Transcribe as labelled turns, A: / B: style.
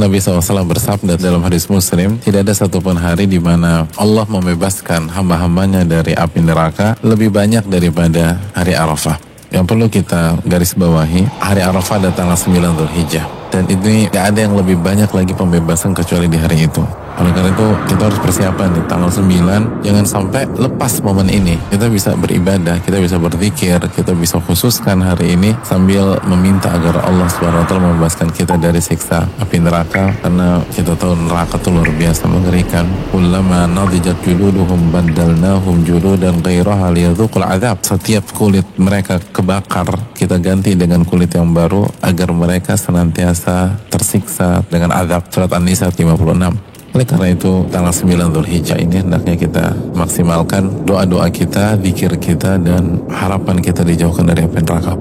A: Nabi SAW bersabda dalam hadis Muslim, tidak ada satupun hari di mana Allah membebaskan hamba-hambanya dari api neraka lebih banyak daripada hari Arafah. Yang perlu kita garis bawahi, hari Arafah adalah tanggal 9 Dhul Hijjah. Dan ini gak ada yang lebih banyak lagi pembebasan kecuali di hari itu. Itu kita harus persiapan di tanggal 9 jangan sampai lepas momen ini. Kita bisa beribadah, kita bisa berzikir, kita bisa khususkan hari ini sambil meminta agar Allah SWT membebaskan kita dari siksa api neraka karena kita tahu neraka itu luar biasa mengerikan. Ulama nadijat juluduhum badalnahum juludan ghairaha liyadzuqul azab. Setiap kulit mereka kebakar, kita ganti dengan kulit yang baru agar mereka senantiasa tersiksa dengan azab. Surat An-Nisa 56. Oleh karena itu tanggal 9 Dhul Hijjah ini hendaknya kita maksimalkan doa-doa kita, zikir kita dan harapan kita dijauhkan dari api neraka.